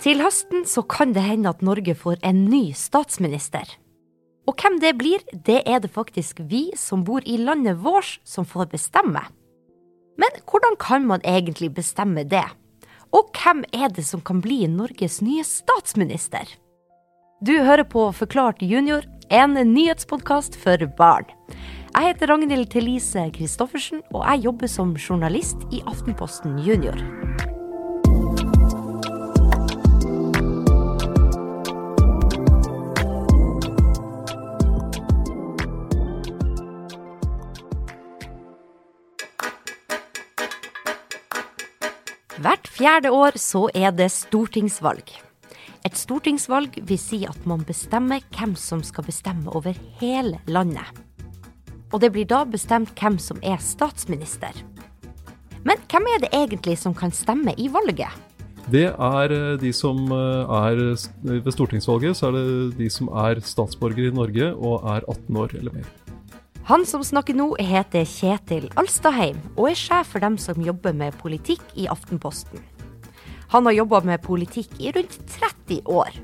Til høsten så kan det hende at Norge får en ny statsminister. Og hvem det blir, det er det faktisk vi som bor i landet vårt som får bestemme. Men hvordan kan man egentlig bestemme det? Og hvem er det som kan bli Norges nye statsminister? Du hører på Forklart junior, en nyhetspodkast for barn. Jeg heter Ragnhild Thelise Christoffersen, og jeg jobber som journalist i Aftenposten Junior. Fjerde år så er det stortingsvalg. Et stortingsvalg vil si at man bestemmer hvem som skal bestemme over hele landet. Og det blir da bestemt hvem som er statsminister. Men hvem er det egentlig som kan stemme i valget? Det er eh, de som eh, er Ved stortingsvalget så er det de som er statsborgere i Norge og er 18 år eller mer. Han som snakker nå, heter Kjetil Alstadheim og er sjef for dem som jobber med politikk i Aftenposten. Han har jobba med politikk i rundt 30 år.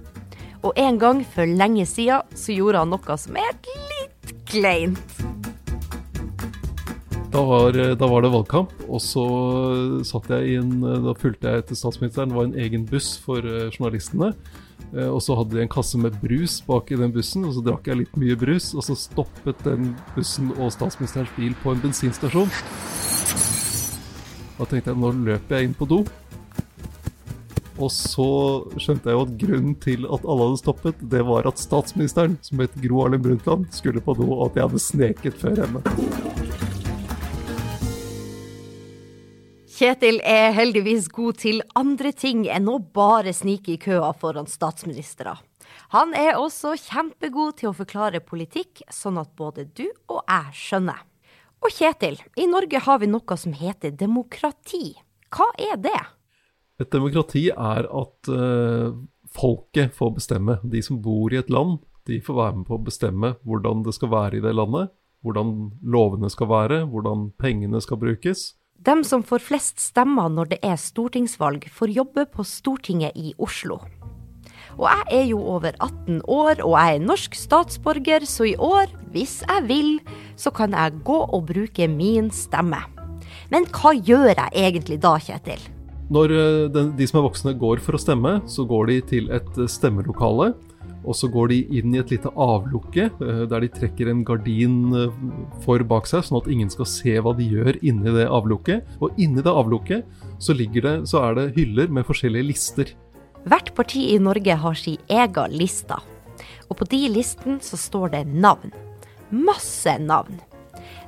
Og en gang for lenge sida så gjorde han noe som er litt kleint. Da var, da var, det valgkamp, og så satt jeg inn Da fulgte jeg etter statsministeren. Det var en egen buss for eh, journalistene. Eh, og så hadde de en kasse med brus bak i den bussen, og så drakk jeg litt mye brus. Og så stoppet den bussen og statsministerens bil på en bensinstasjon. Da tenkte jeg nå løper jeg inn på do. Og så skjønte jeg jo at grunnen til at alle hadde stoppet, det var at statsministeren, som het Gro Harlem Brundtland, skulle på do, og at jeg hadde sneket før henne. Kjetil er heldigvis god til andre ting enn å bare snike i køa foran statsministre. Han er også kjempegod til å forklare politikk, sånn at både du og jeg skjønner. Og Kjetil, i Norge har vi noe som heter demokrati. Hva er det? Et demokrati er at uh, folket får bestemme. De som bor i et land, de får være med på å bestemme hvordan det skal være i det landet. Hvordan lovene skal være, hvordan pengene skal brukes. Dem som får flest stemmer når det er stortingsvalg, får jobbe på Stortinget i Oslo. Og jeg er jo over 18 år, og jeg er norsk statsborger, så i år, hvis jeg vil, så kan jeg gå og bruke min stemme. Men hva gjør jeg egentlig da, Kjetil? Når eh, de som er voksne går for å stemme, så går de til et eh, stemmelokale. Og så går de inn i et lite avlukke eh, der de trekker en gardin for bak seg, sånn at ingen skal se hva de gjør inni det avlukket. Og inni det avlukket så, det, så er det hyller med forskjellige lister. Hvert parti i Norge har sin egen liste. Og på de listene så står det navn. Masse navn.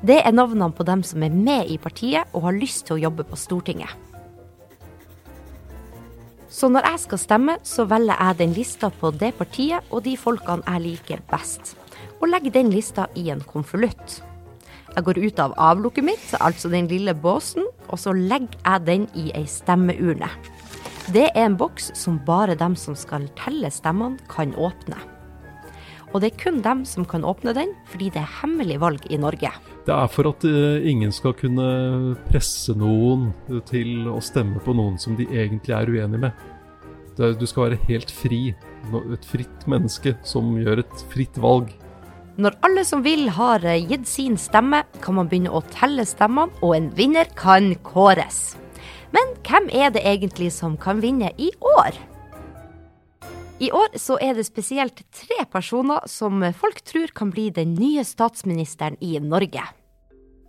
Det er navnene på dem som er med i partiet og har lyst til å jobbe på Stortinget. Så når jeg skal stemme, så velger jeg den lista på det partiet og de folkene jeg liker best, og legger den lista i en konvolutt. Jeg går ut av avlukket mitt, altså den lille båsen, og så legger jeg den i ei stemmeurne. Det er en boks som bare dem som skal telle stemmene, kan åpne. Og det er kun dem som kan åpne den, fordi det er hemmelig valg i Norge. Det er for at uh, ingen skal kunne presse noen til å stemme på noen som de egentlig er uenig med. Du skal være helt fri. Et fritt menneske som gjør et fritt valg. Når alle som vil har eh, gitt sin stemme, kan man begynne å telle stemmene, og en vinner kan kåres. Men hvem er det egentlig som kan vinne i år? I år så er det spesielt tre personer som folk tror kan bli den nye statsministeren i Norge.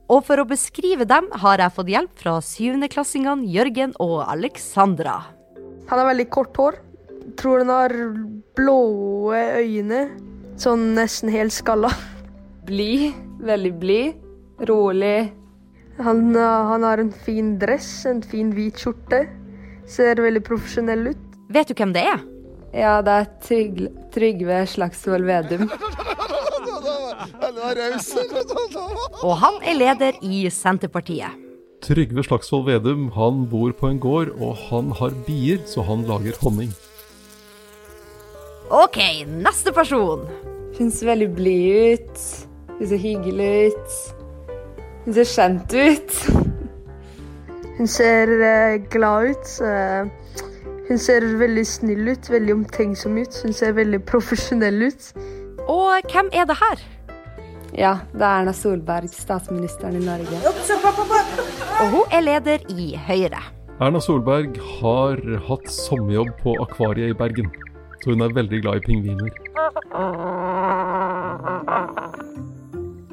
Og for å beskrive dem har jeg fått hjelp fra syvendeklassingene Jørgen og Alexandra. Han har veldig kort hår. Tror han har blå øyne. Sånn nesten helt skalla. Blid. Veldig blid. Rolig. Han, han, har en fin dress, en fin hvit skjorte. Ser veldig profesjonell ut. Vet du hvem det er? Ja, det er Tryg Trygve Slagsvold Vedum. Og han er leder i Senterpartiet. Trygve Slagsvold Vedum han bor på en gård, og han har bier, så han lager honning. OK, neste person. Hun ser veldig blid ut. Hun ser hyggelig ut. Hun ser kjent ut. Hun ser glad ut. Uh, Hun ser veldig snill ut, veldig omtenksom ut. Hun ser veldig profesjonell ut. Og hvem er det her? Ja, det er Erna Solberg, statsministeren i Norge. Og hun er leder i Høyre. Erna Solberg har hatt sommerjobb på Akvariet i Bergen. Så hun er veldig glad i pingviner.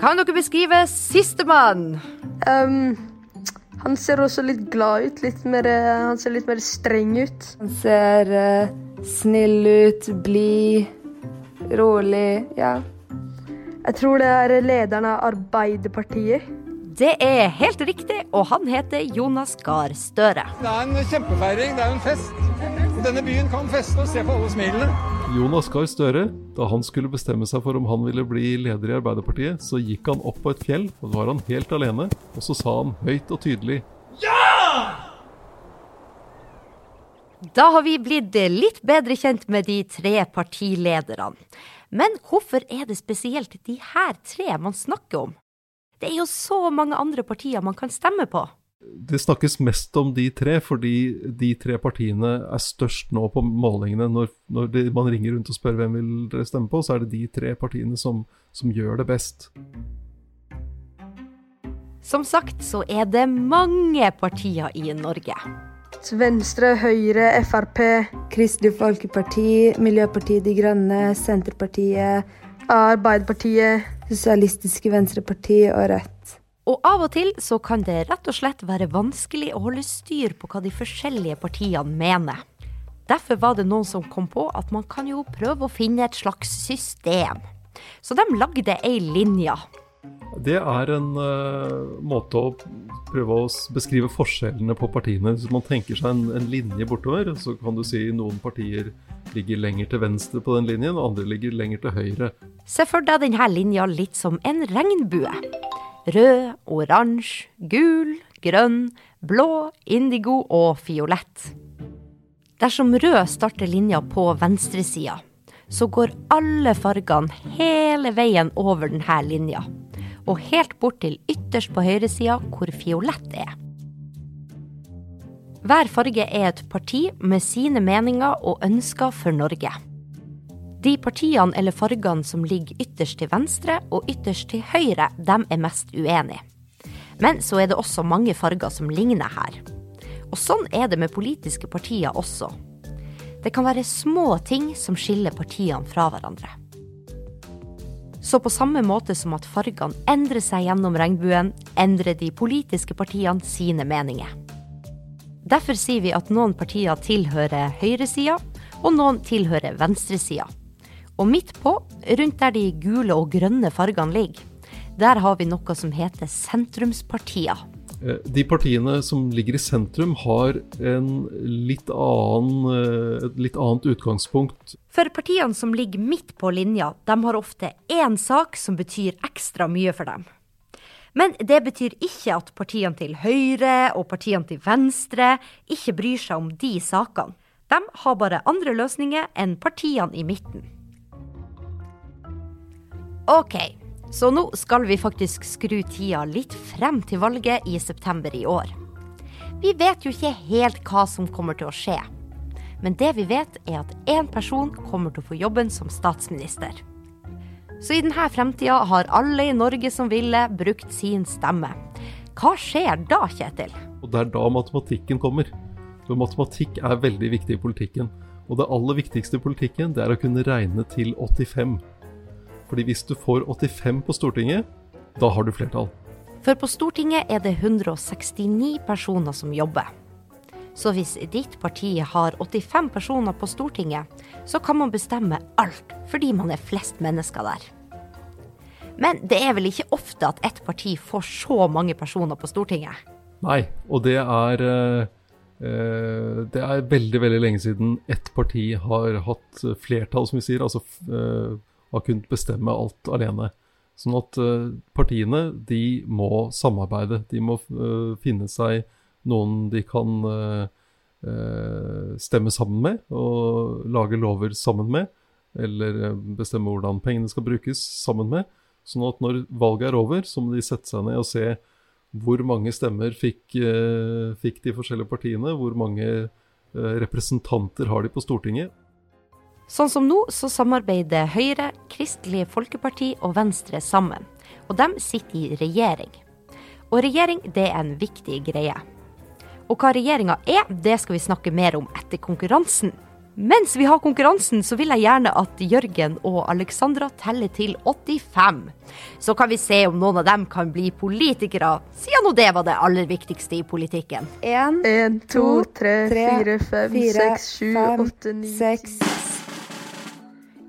Kan dere beskrive sistemann? Um, han ser også litt glad ut. Litt mer, han ser litt mer streng ut. Han ser uh, snill ut, blid, rolig. Ja. Jeg tror det er lederen av Arbeiderpartiet. Det er helt riktig, og han heter Jonas Gahr Støre. Det er en kjempefeiring, det er en fest. Denne byen kan feste og se på alle smilene. Jonas Gahr Støre, da han skulle bestemme seg for om han ville bli leder i Arbeiderpartiet, så gikk han opp på et fjell, og da var han helt alene, og så sa han høyt og tydelig Da har vi blitt litt bedre kjent med de tre partilederne. Men hvorfor er det spesielt de her tre man snakker om? Det er jo så mange andre partier man kan stemme på. Det snakkes mest om de tre, fordi de tre partiene er størst nå på målingene. Når, når de, man ringer rundt og spør hvem vil dere stemme på, så er det de tre partiene som, som gjør det best. Som sagt så er det mange partier i Norge. Venstre, Høyre, Frp, Kristelig Folkeparti, Miljøpartiet De Grønne, Senterpartiet, Arbeiderpartiet, Sosialistiske Venstreparti og Rødt. Og av og til så kan det rett og slett være vanskelig å holde styr på hva de forskjellige partiene mener. Derfor var det noen som kom på at man kan jo prøve å finne et slags system. Så de lagde ei linje. Det er en uh, måte å prøve å beskrive forskjellene på partiene. Hvis man tenker seg en, en, linje bortover, så kan du si noen partier ligger lenger til venstre på den linjen, og andre ligger lenger til høyre. Se for deg denne linja litt som en regnbue. Rød, oransje, gul, grønn, blå, indigo og fiolett. Dersom rød starter linja på venstresida, så går alle fargene hele veien over denne linja og helt bort til ytterst på høyresida, hvor fiolett er. Hver farge er et parti med sine meninger og ønsker for Norge. De partiene eller fargene som ligger ytterst til venstre og ytterst til høyre, dem er mest uenige. Men så er det også mange farger som ligner her. Og sånn er det med politiske partier også. Det kan være små ting som skiller partiene fra hverandre. Så på samme måte som at fargene endrer seg gjennom regnbuen, endrer de politiske partiene sine meninger. Derfor sier vi at noen partier tilhører høyresida, og noen tilhører venstresida. Og midt på, rundt der de gule og grønne fargene ligger, der har vi noe som heter sentrumspartier. Eh, de partiene som ligger i sentrum, har litt annen, eh, et litt annet utgangspunkt. For partiene som ligger midt på linja, de har ofte én sak som betyr ekstra mye for dem. Men det betyr ikke at partiene til høyre og partiene til venstre ikke bryr seg om de sakene. De har bare andre løsninger enn partiene i midten. OK, så nå skal vi faktisk skru tida litt frem til valget i september i år. Vi vet jo ikke helt hva som kommer til å skje. Men det vi vet, er at én person kommer til å få jobben som statsminister. Så i denne fremtida har alle i Norge som ville, brukt sin stemme. Hva skjer da, Kjetil? Og Det er da matematikken kommer. For matematikk er veldig viktig i politikken. Og det aller viktigste i politikken, det er å kunne regne til 85. Fordi hvis du får 85 på Stortinget, da har du flertall. For på Stortinget er det 169 personer som jobber. Så hvis ditt parti har 85 personer på Stortinget, så kan man bestemme alt, fordi man er flest mennesker der. Men det er vel ikke ofte at ett parti får så mange personer på Stortinget? Nei, og det er eh, Det er veldig, veldig lenge siden ett parti har hatt flertall, som vi sier. Altså eh, har kunnet bestemme alt alene. Sånn at uh, partiene de må samarbeide. De må uh, finne seg noen de kan uh, stemme sammen med og lage lover sammen med. Eller bestemme hvordan pengene skal brukes sammen med. Sånn at når valget er over, så må de sette seg ned og se hvor mange stemmer fikk, fikk de forskjellige partiene. Hvor mange eh, representanter har de på Stortinget. Sånn som nå, så samarbeider Høyre, Kristelig Folkeparti og Venstre sammen. Og de sitter i regjering. Og regjering, det er en viktig greie. Og hva regjeringa er, det skal vi snakke mer om etter konkurransen. Mens vi har konkurransen, så vil jeg gjerne at Jørgen og Alexandra teller til 85. Så kan vi se om noen av dem kan bli politikere, siden nå det var det aller viktigste i politikken. En, En, to, tre, fire, fem, seks, sju, åtte, ni, seks.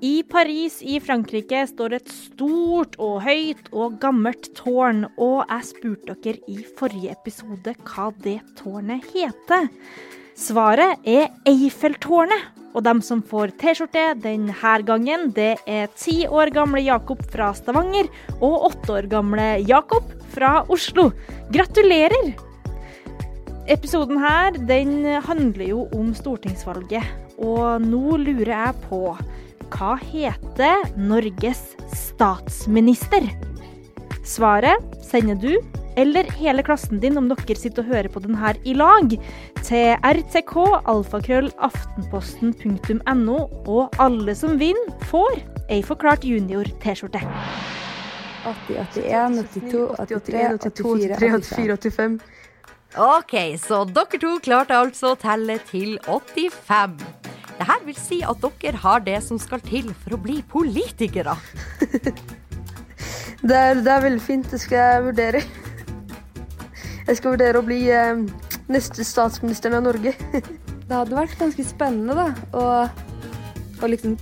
I Paris i Frankrike står et stort og høyt og gammelt tårn, og jeg spurte dere i forrige episode hva det tårnet heter. Svaret er Eiffeltårnet, og dem som får T-skjorte denne gangen, det er ti år gamle Jakob fra Stavanger og åtte år gamle Jakob fra Oslo. Gratulerer! Episoden her den handler jo om stortingsvalget, og nå lurer jeg på hva heter Norges statsminister? Svaret sender du eller hele klassen din om dere sitter og hører på den her i lag, til rtk alfakrøll aftenposten.no, og alle som vinner, får ei Forklart junior-T-skjorte. 80, 81, 82, 83, 82, 84, 84, 85. Ok, så dere to klarte altså å telle til 85. Dette vil si at dere har det som skal til for å bli politikere. Det er, det er veldig fint. Det skal jeg vurdere. Jeg skal vurdere å bli eh, neste statsministeren av Norge. Det hadde vært ganske spennende, da. Å, å liksom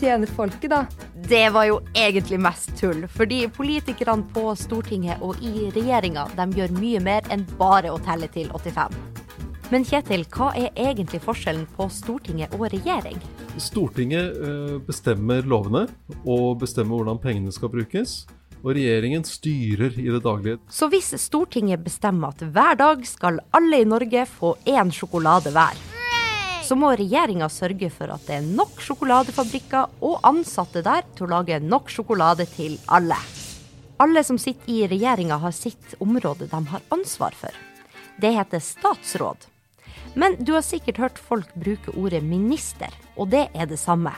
tjene folket, da. Det var jo egentlig mest tull, fordi politikerne på Stortinget og i regjeringa gjør mye mer enn bare å telle til 85. Men Kjetil, hva er egentlig forskjellen på Stortinget og regjering? Stortinget eh, bestemmer lovene og bestemmer hvordan pengene skal brukes. Og regjeringen styrer i det daglige. Så hvis Stortinget bestemmer at hver dag skal alle i Norge få én sjokolade hver, så må regjeringa sørge for at det er nok sjokoladefabrikker og ansatte der til å lage nok sjokolade til alle. Alle som sitter i regjeringa har sitt område de har ansvar for. Det heter statsråd. Men du har sikkert hørt folk bruke ordet minister, og det er det samme.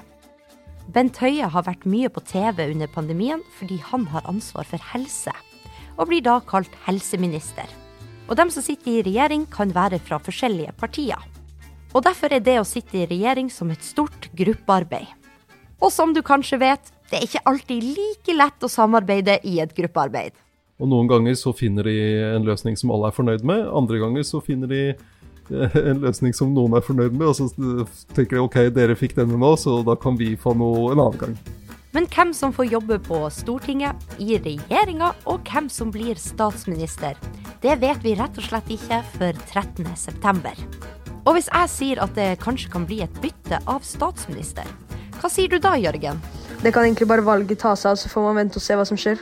Bent Høie har vært mye på TV under pandemien fordi han har ansvar for helse, og blir da kalt helseminister. Og dem som sitter i regjering kan være fra forskjellige partier. Og derfor er det å sitte i regjering som et stort gruppearbeid. Og som du kanskje vet, det er ikke alltid like lett å samarbeide i et gruppearbeid. Og noen ganger så finner de en løsning som alle er fornøyd med. Andre ganger så finner de en løsning som noen er fornøyd med, og så tenker de ok, dere fikk denne nå, så da kan vi få noe en annen gang. Men hvem som får jobbe på Stortinget, i regjeringa, og hvem som blir statsminister, det vet vi rett og slett ikke før 13.9. Og hvis jeg sier at det kanskje kan bli et bytte av statsminister, hva sier du da, Jørgen? Det kan egentlig bare valget ta seg av, så får man vente og se hva som skjer.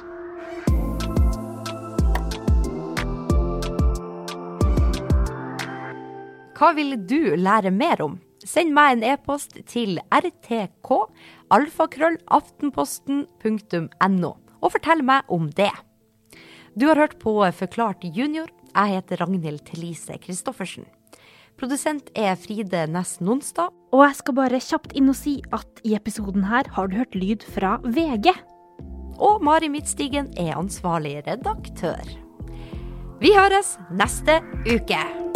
Hva vil du lære mer om? Send meg en e-post til rtk alfakrøllaftenposten.no, og fortell meg om det. Du har hørt på Forklart junior. Jeg heter Ragnhild Thelise Christoffersen. Produsent er Fride Næss Nonstad. Og jeg skal bare kjapt inn og si at i episoden her har du hørt lyd fra VG. Og Mari Midtstigen er ansvarlig redaktør. Vi høres neste uke.